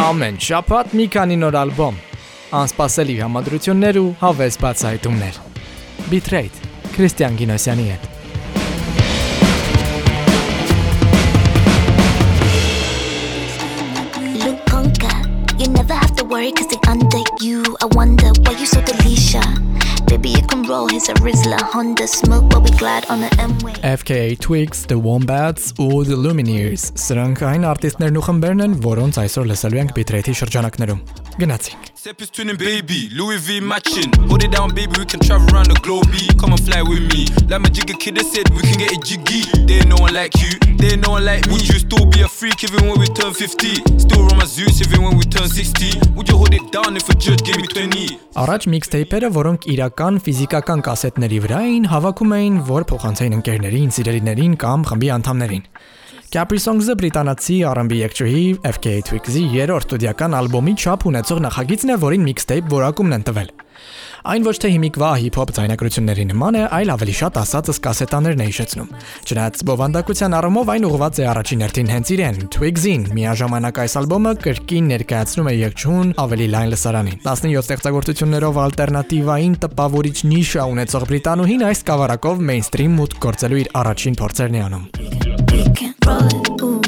Ամեն շաբաթ մի քանի նոր ալբոմ, անսպասելի համադրություններ ու հավես բացահայտումներ։ Bitrate Քրիստիան Գինոսյանի հետ։ a Rizzler, Honda smoke, but we glide on the M-way. FKA Twigs, The Wombats ու The Lumineers սրանք այն արտիստներն ու խմբերն են, որոնց այսօր լսելու ենք Bitrate-ի շրջանակներում։ Գնացինք։ Step is twinning, baby. Louis V matching. Hold it down, baby. We can travel around the globe. Come and fly with me. Like my jigger kid they said, we can get it jiggy. They ain't no one like you. They ain't no one like me. Would you still be a freak even when we turn 50? Still run my Zeus even when we turn 60? Would you hold it down if a judge gave me 20? Առաջ միքսթեյփերը, որոնք իրական ֆիզիկական կասետների վրա էին, հավաքում էին, որ փոխանցեին ընկերներին, սիրելիներին կամ խմբի անդամներին։ Capri Songs-ը բրիտանացի R&B երգչուհի FKA Twigs-ի երրորդ ստուդիական ալբոմի չափ ունեցող նախագիծն է, որին mixtape որակումն են տվել։ Այն ոչ թե հիմիկվա հիփ-հոփ ձայնագրությունների նման է, այլ ավելի շատ ասածս կասետաներն է հիշեցնում։ Չնայած բովանդակության առումով այն ուղղված է առաջին հերթին հենց իրեն, Twigs-ին։ Միաժամանակ այս ալբոմը կրկին ներկայացնում է երգչուն ավելի լայն լսարանին։ 17 ստեղծագործություններով ալտերնատիվային տպավորիչ նիշա ունեցող բրիտանուհին այս կավարակով մեյնստրիմ մուտք գործելու իր առաջին փորձերն է անում։ We can roll it, ooh,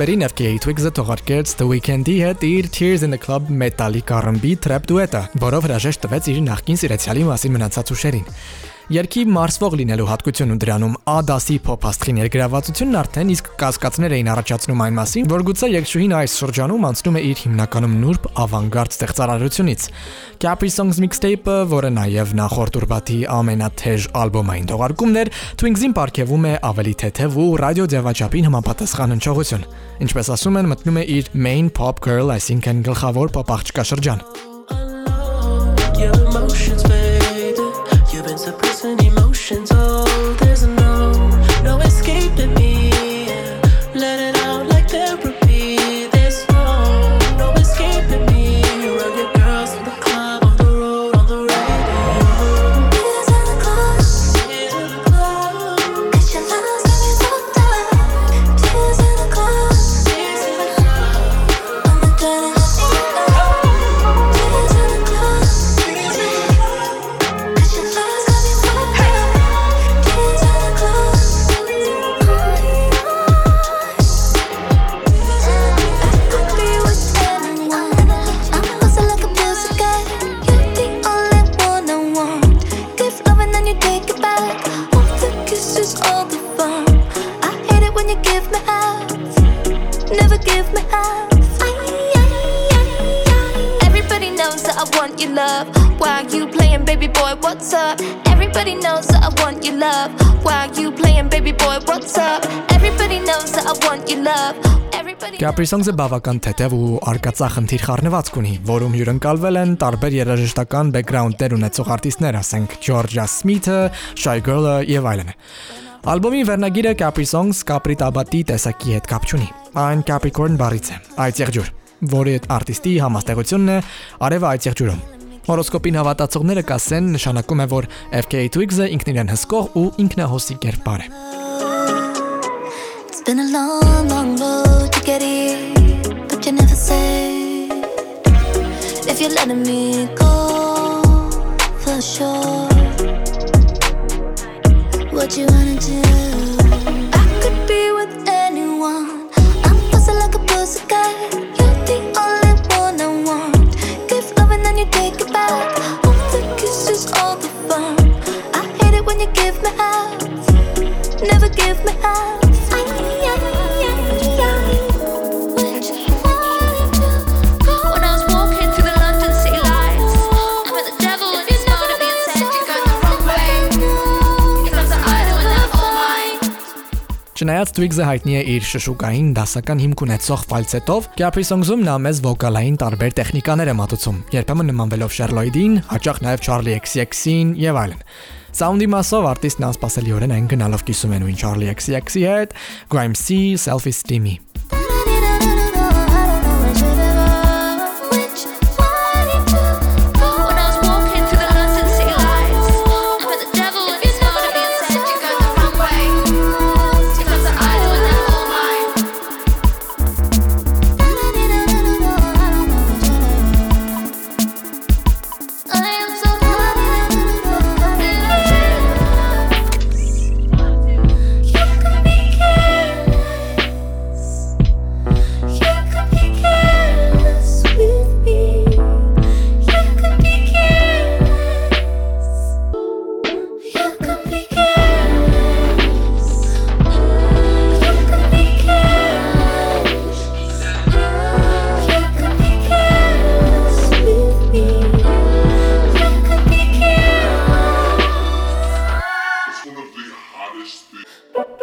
Դեկտեմբերին FKA Twigs-ը թողարկեց The Weeknd-ի հետ իր Tears in the Club Metallic R&B trap դուետը, որով հրաժեշտ տվեց իր նախկին սիրեցյալի մասին մնացած ուշերին։ Երկի մարսվող լինելու հատկությունն ու դրանում A-դասի փոփ աստղի ներգրավվածությունն արդեն իսկ կասկածներ էին առաջացնում այն մասին, որ գուցե երկշուհին այս շրջանում անցնում է իր հիմնականում նուրբ ավանգարդ ստեղծարարությունից։ Capri Songs mixtape-ը, որը նաև նախորդ ուրբաթի ամենաթեժ ալբոմային թողարկումն էր, Twings-ին ապարգևում է ավելի թեթև ու ռադիո ձևաչափին համապատասխան հնչողություն։ Ինչպես ասում են, մտնում է իր main pop girl, այսինքն գլխավոր pop աղջկա շրջան։ boy? What's up? Everybody knows that I want your love. Songs-ը բավական թեթև ու արկածախնդիր խառնվածք ունի, որում հյուրընկալվել են տարբեր երաժշտական բեքգրաունդներ ունեցող արտիստներ, ասենք Georgia Smith-ը, Shy Girl-ը եւ այլն։ Ալբոմի վերնագիրը Capri Songs Capri Tabati տեսակի հետ կապ չունի։ Այն Capricorn բառից է, այդ եղջյուր, որի արտիստի համաստեղությունն է արևը այդ եղջյուրում։ Հորոսկոպին հավատացողները կասեն նշանակում է, որ FKA Twigs-ը ինքն իրեն հսկող ու ինքնահոսի կերպար է։ been a long, long road to get here, but you never say if you're letting me go for sure. What you wanna do? Twigs-ը հայտնի է իր շշուկային դասական հիմք ունեցող ֆալցետով, Capri Songs-ում նա մեզ վոկալային տարբեր տեխնիկաներ է մատուցում, երբեմն նմանվելով Sherloid-ին, հաճախ նաև Charlie XCX-ին եւ այլն։ Sound-ի մասով արտիստն անսպասելիորեն այն գնալով կիսում է նույն Charlie XCX-ի հետ, Grime-C, Self-Esteem-ի։ When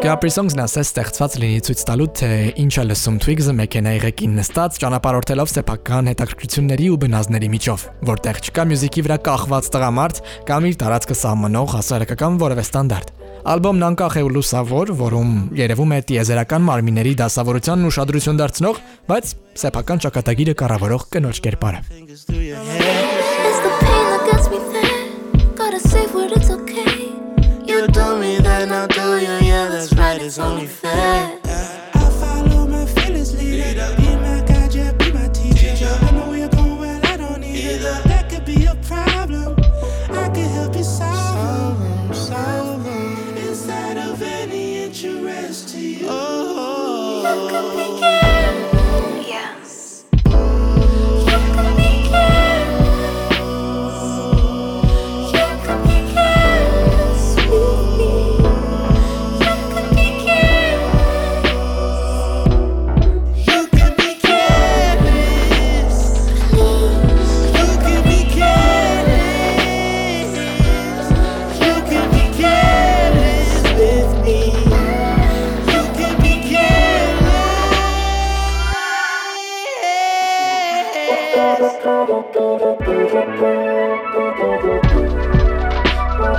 Capri Songs-ն ասես ստեղծված լինի ցույց տալու, թե ինչ է լսում Twigs-ը մեքենայի ղեկին նստած, ճանապարհորդելով սեփական հետաքրքրությունների ու բնազների միջով, որտեղ չկա մյուզիկի վրա կախված տղամարդ կամ իր տարածքը սահմանող հասարակական որևէ ստանդարտ։ Ալբոմն անկախ է ու լուսավոր, որում երևում է տիեզերական մարմինների դասավորությանն ուշադրություն դարձնող, բայց սեփական ճակատագիրը կառավարող կնոջ կերպարը։ Fingers through your It's only fair.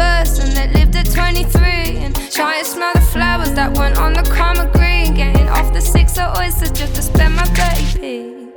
the person that lived at 23 and try and smell the flowers that weren't on the karma green. Getting off the six of oysters just to spend my 30p.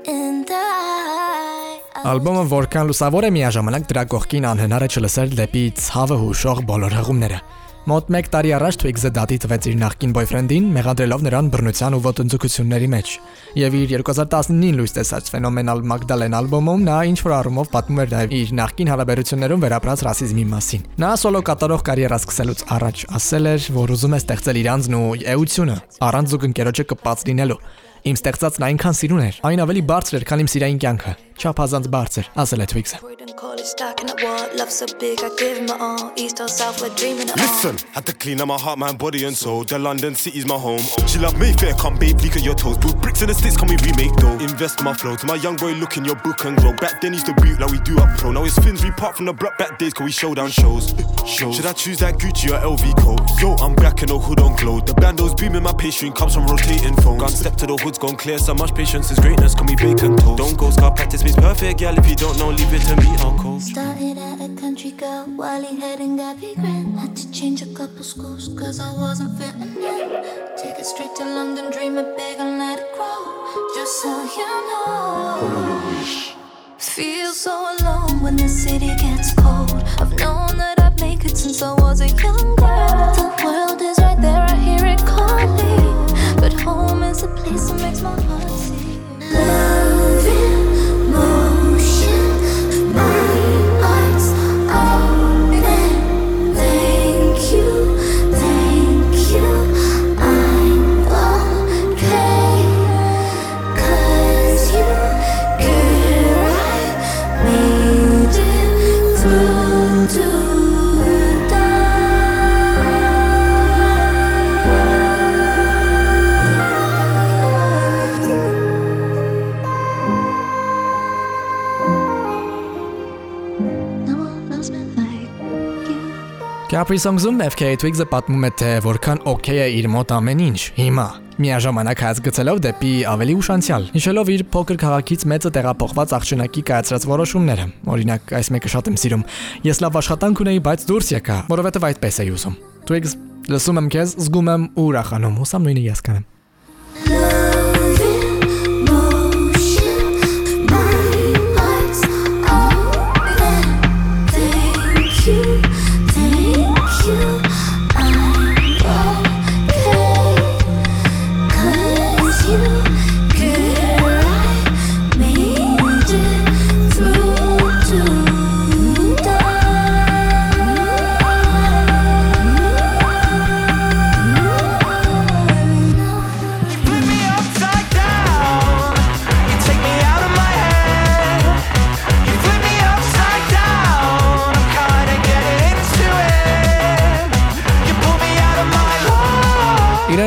And I, Ալբոմը որքան լուսավոր է միաժամանակ դրա կողքին անհնար է չլսել դեպի ցավը հուշող բոլոր հղումները։ Մոտ 1 տարի առաջ Twigs-ը դատի տվեց իր նախկին boyfriend-ին, մեղադրելով նրան բռնության ու ոտնձգությունների մեջ։ Եվ իր 2019-ին լույս տեսած ֆենոմենալ Magdalene ալբոմում նա ինչ որ առումով պատմում էր նաև իր նախկին հարաբերություններում վերապրած ռասիզմի մասին։ Նա սոլո կատարող կարիերա սկսելուց առաջ ասել էր, որ ուզում է ստեղծել իր անձն ու էությունը առանց զուգընկերոջը կպած լինելու։ Իմ ստեղծածն այնքան սիրուն էր, այն ավելի բարձր էր, քան իմ սիրային կյանքը։ Չափազանց բարձր, ասել է Twigs-ը։ Croydon College, stacking up what? Love so big, I give him my all. East or south, we're dreaming it all. Listen, had to clean up my heart, mind, body, and soul. The London city's my home. She love Mayfair, come babe, leak at your toes. Put bricks in the sticks, can we remake though? Invest my flow to my young boy, look in your book and grow. Back then, used to boot like we do up pro. Now it's fins, we part from the block back days, cause we show down shows. shows. Should I choose that Gucci or LV coat? Yo, I'm black and no hood on glow. The bandos beaming, my pastry comes from rotating phones. Gone step to the hoods, gone clear. So much patience is greatness, can we bacon toast? Don't go scar practice means perfect, gal. If you don't know, leave it to me, uncle. Started at a country girl, Wally head and Gabby Grant. Had to change a couple schools, cause I wasn't fitting in. Take it straight to London, dream it big and let it grow. Just so you know. Feel so alone when the city gets cold. I've known that I'd make it since I was a young girl. The world is right there, I hear it calling. Is a place that makes my heart sing. Love Capri Songs-ում FKA Twigs-ը պատմում է թե որքան օքեյ է իր մոտ ամեն ինչ հիմա միաժամանակ հայացգծելով դեպի ավելի ուշ անցյալ, հիշելով իր փոքր քաղաքից մեծը տեղափոխված աղջնակի կայացրած որոշումները։ Օրինակ, այս մեկը շատ եմ սիրում։ Ես լավ աշխատանք ունեի, բայց դուրս եկա, որովհետև այդպես էի ուզում։ Twigs, լսում եմ քեզ, զգում եմ ու ուրախանում, հուսամ նույնը ես կանեմ։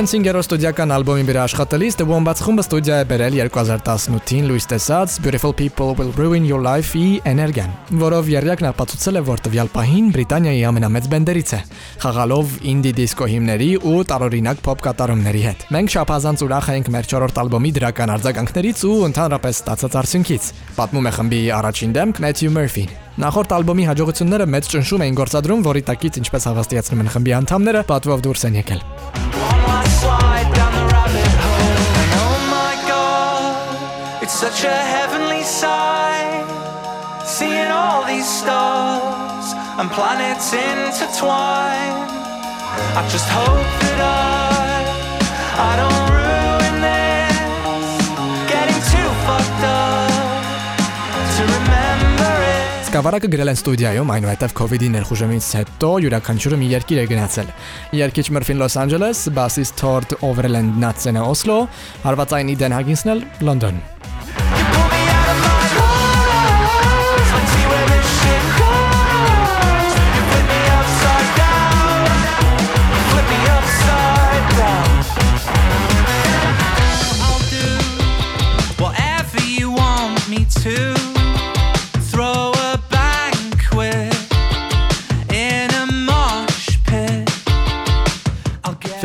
Իրենց 5-րդ ստուդիական ալբոմի վրա աշխատելիս The Wombats խումբը ստուդիա է բերել 2018-ին լույս տեսած Beautiful People Will Ruin Your Life-ի էներգիան, որով երրյակն ապացուցել է, որ տվյալ պահին Բրիտանիայի ամենամեծ բենդերից է, խաղալով ինդի դիսկո հիմների ու տարօրինակ փոփ կատարումների հետ։ Մենք շափազանց ուրախ ենք մեր 4-րդ ալբոմի դրական արձագանքներից ու ընդհանրապես ստացած արդյունքից։ Պատմում է խմբի առաջին դեմք Matthew Murphy-ն։ Նախորդ ալբոմի հաջողությունները մեծ ճնշում էին գործադրում, որի տակից ինչպես հավաստիացնում են խմբի անդամները, պատվով դուրս են եկել։ it's such a heavenly sight. Seeing all these stars and planets intertwine. I just hope that I, I don't ruin this. Getting too fucked up to remember it. Սկավառակը գրել են ստուդիայում, այնուհետև COVID-ի ներխուժումից հետո յուրաքանչյուրը մի երկիր է գնացել։ Երկիչ Մրֆին Լոս Անջելես, բասիստ Թորդ Overland Natsene Oslo, հարվածային Իդեն Հագինսն էլ Լոնդոն։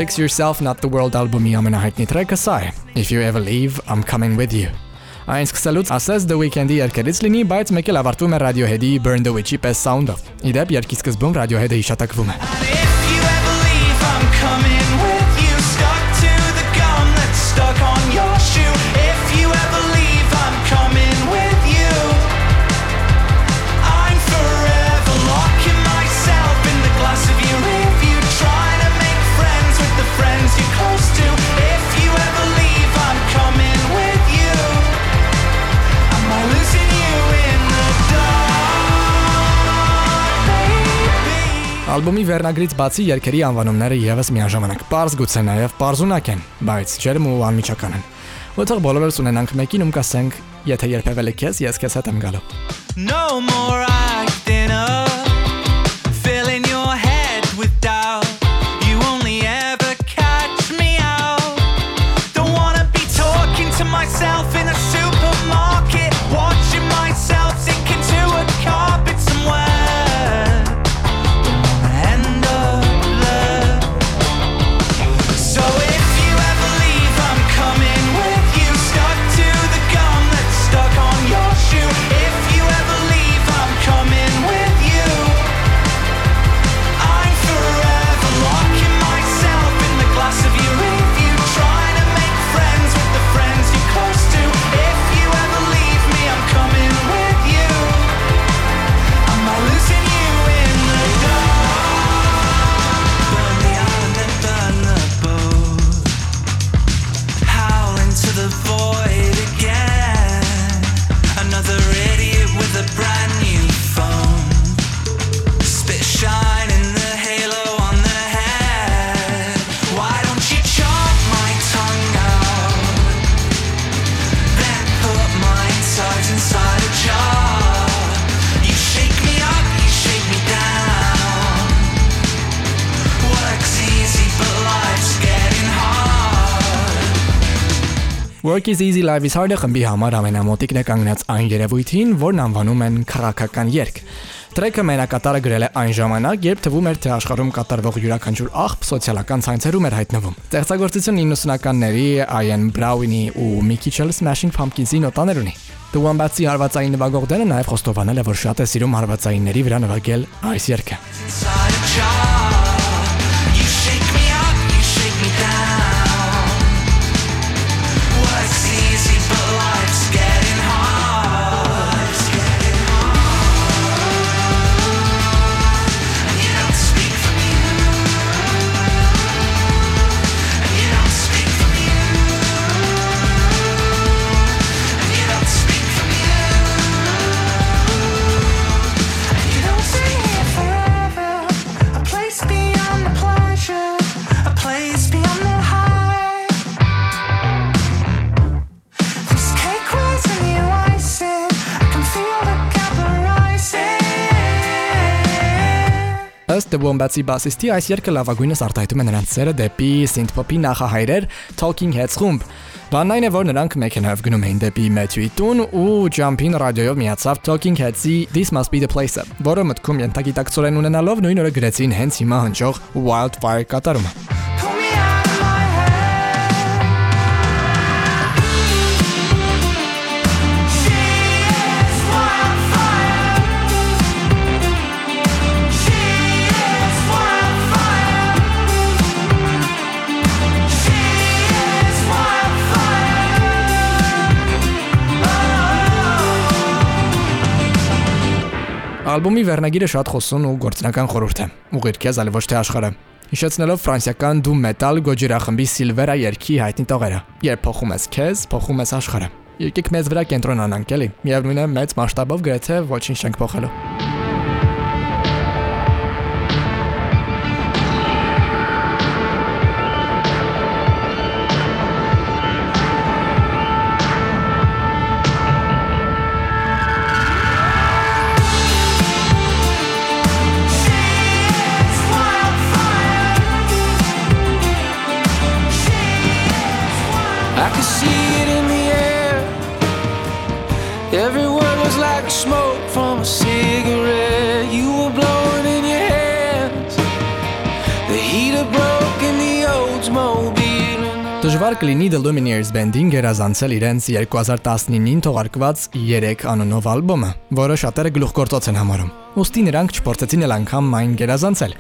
Fix Yourself Not the World ալբոմի ամենահայտնի տրեքը սա է։ If you ever leave, I'm coming with you։ Այն սկսելուց ասես The Weeknd-ի երկերից լինի, բայց մեկ էլ ավարտվում է Radiohead-ի Burn the Witch-ի պես sound-ով։ Իդեպ երկի սկզբում Radiohead-ը հիշատակվում է։ If you Ալբոմի վերնագրից բացի երկերի անվանումները եւս միաժամանակ པարզ գուցե նաեւ པարզունակ են, բայց ջերմ ու անմիջական են։ Որտեղ բոլորս ունենանք մեկին ում կասենք, եթե երբևէ լքես, ես քեզ հետ եմ գալու։ No more acting up, Is easy life is hard-ը խմբի համար ամենամոտիկն է կանգնած այն երևույթին, որն անվանում են քրակական երգ։ Տրեքը մենակատարը գրել է այն ժամանակ, երբ թվում էր, թե աշխարհում կատարվող յուրաքանչյուր աղբ սոցիալական ցանցերում էր հայտնվում։ Ստեղծագործությունը 90-ականների Ian Brown-ի ու Mickey Chell Smashing Pumpkins-ի նոտաներ ունի։ The Wombats-ի հարվածային նվագողները նաև խոստովանել է, որ շատ է սիրում հարվածայինների վրա նվագել այս երգը։ Ըստ The Wombats-ի բասիստի այս երգը լավագույնս արտահայտում է նրանց սերը դեպի synth-pop-ի նախահայրեր Talking Heads խումբ։ Բանն այն է, որ նրանք մեքենայով գնում էին դեպի Matthew-ի տուն ու Jump-in ռադիոյով միացավ Talking Heads-ի This Must Be the Place-ը, որը մտքում ենթագիտակցորեն ունենալով նույն օրը գրեցին հենց հիմա հնչող Wildfire կատարումը։ Ալբոմի վերնագիրը շատ խոսուն ու գործնական խորհուրդ է։ Ուղիղ քեզ, այլ ոչ թե աշխարհը։ Հիշեցնելով ֆրանսիական doom metal գոջրախմբի Silvera երգի հայտնի տողերը։ Երբ փոխում ես քեզ, փոխում ես աշխարհը։ Եկեք մեզ վրա կենտրոնանանք, էլի։ Միևնույն է, մեծ մասշտաբով գրեթե ոչինչ չենք փոխելու։ could see it in the air. Every word was like smoke from a cigarette. You were blowing Դժվար կլինի The Lumineers բենդին գերազանցել իրենց 2019-ին թողարկված 3 անունով ալբոմը, որը շատերը գլուխգործոց են համարում։ Ոստի նրանք չփորձեցին էլ անգամ այն գերազանցել։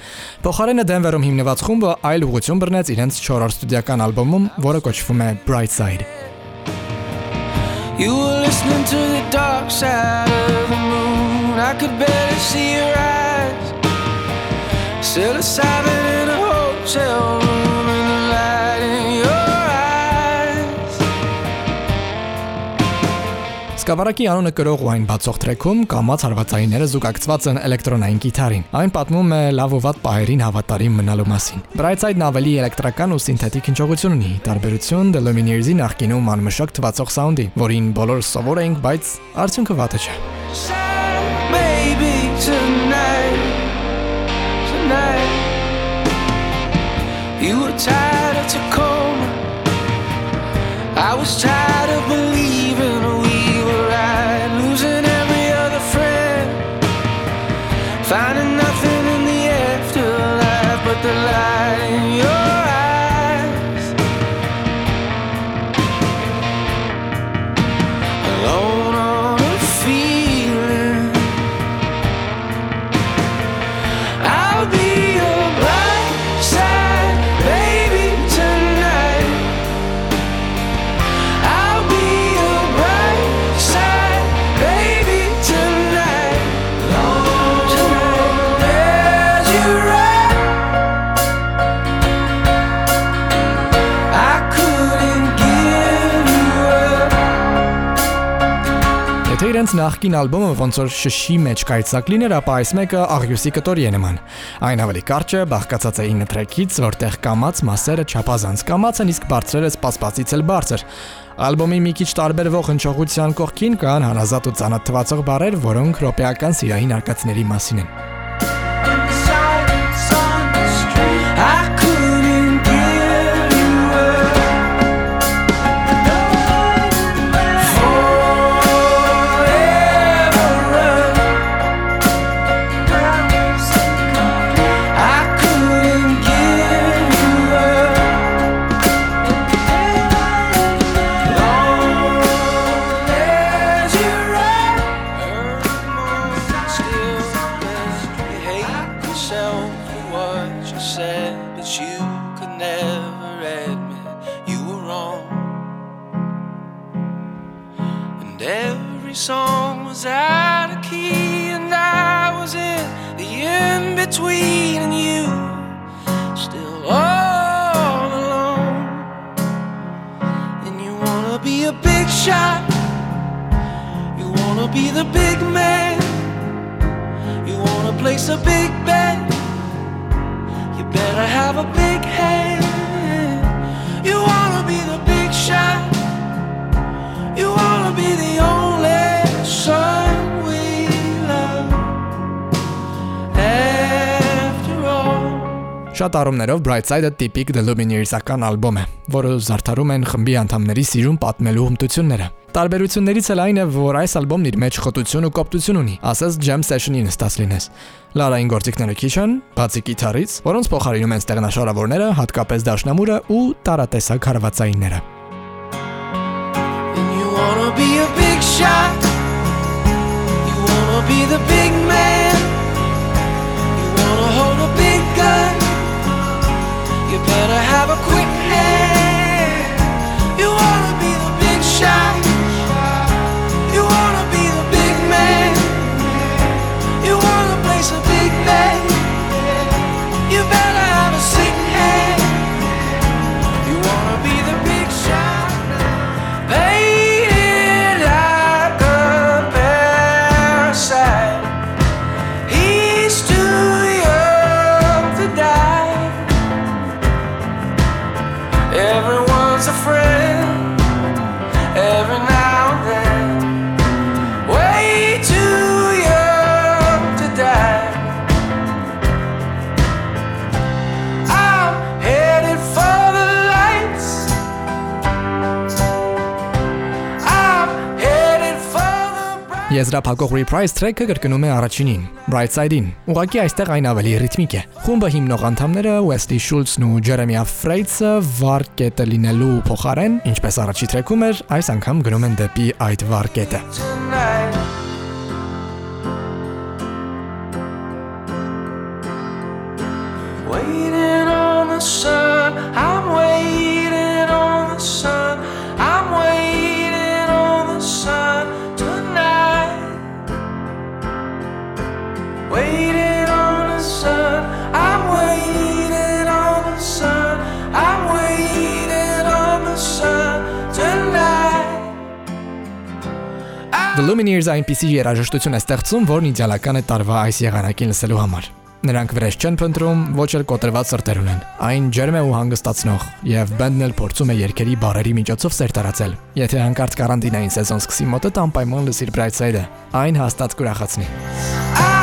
Փոխարենը Դենվերում հիմնված խումբը այլ ուղղություն բռնեց իրենց 4-րդ ստուդիական ալբոմում, որը կոչվում է Bright Side։ You were listening to the dark side of the moon. I could barely see your eyes. Psilocybin in a hotel room, Սկավառակի անունը կրող ու այն բացող տրեքում կամած հարվածայինները զուգակցված են էլեկտրոնային գիտարին։ Այն պատմում է լավ ու վատ պահերին հավատարիմ մնալու մասին։ Brightside-ն ավելի էլեկտրական ու սինթետիկ հնչողություն ունի, տարբերություն The Lumineers-ի նախկինում անմշակ թվացող սաունդի, որին բոլորս սովոր ենք, բայց արդյունքը վատը չէ։ Baby, tonight, tonight. You were tired of Tacoma. I was tired of believing the light իրենց նախկին ալբոմը ոնց որ շշի մեջ կայծակ լիներ, ապա այս մեկը աղյուսի կտորի է նման։ Այն ավելի կարճ է, բաղկացած է 9 տրեքից, որտեղ կամած մասերը չափազանց կամած են, իսկ բարձրերը սպասվածից էլ բարձր։ Ալբոմի մի քիչ տարբերվող հնչողության կողքին կան հանազատ ու ծանոթ թվացող բառեր, որոնք ռոպեական սիրային արկածների մասին են։ still all alone. And you wanna be a big shot, you wanna be the big man, you wanna place a big bet. You better have a big hand. You wanna be the big shot. You wanna be the only Շատ առումներով Brightside-ը տիպիկ The Lumineers-ական ալբոմ է, որը զարդարում են խմբի անդամների սիրուն պատմելու հմտությունները։ Տարբերություններից էլ այն է, որ այս ալբոմն իր մեջ խտություն ու կոպտություն ունի, ասես jam session-ի նստած լինես։ Լարային գործիքները քիչ են, բացի գիտարից, որոնց փոխարինում են ստեղնաշարավորները, հատկապես դաշնամուրը ու տարատեսակ հարվածայինները։ you wanna be a big shot. You wanna be the big Եզրափակող Reprise track-ը կրկնում է առաջինին, Brightside-ին։ Ուղղակի այստեղ այն ավելի ռիթմիկ է։ Խումբը հիմնող անդամները Wesley Schultz-ն ու Jeremy Frates-ը վառ կետը լինելու փոխարեն, ինչպես առաջի track-ում էր, այս անգամ գնում են դեպի այդ վառ կետը։ tonight. Waiting on the sun, I'm waiting Lumineers այնպիսի երաժշտություն է ստեղծում, որն իդեալական է տարվա այս եղանակին լսելու համար։ Նրանք վրեժ չեն փնտրում, ոչ էլ կոտրված սրտեր ունեն։ Այն ջերմ է ու հանգստացնող, եւ բենդն էլ փորձում է երկերի բարերի միջոցով սեր տարածել։ Եթե հանկարծ կարանտինային սեզոն սկսի մոտդ անպայման լսիր Brightside-ը, այն հաստատ կուրախացնի։ I'm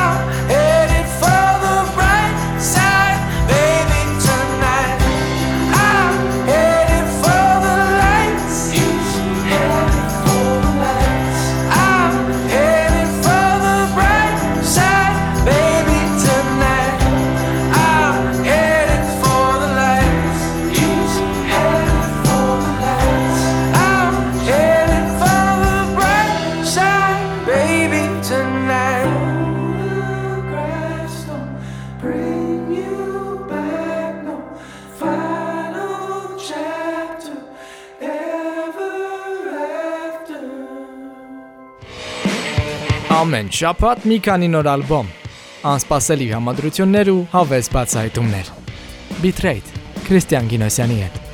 շաբաթ մի քանի նոր ալբոմ, անսպասելի համադրություններ ու հավես բացահայտումներ։ Bitrate Քրիստիան Գինոսյանի հետ։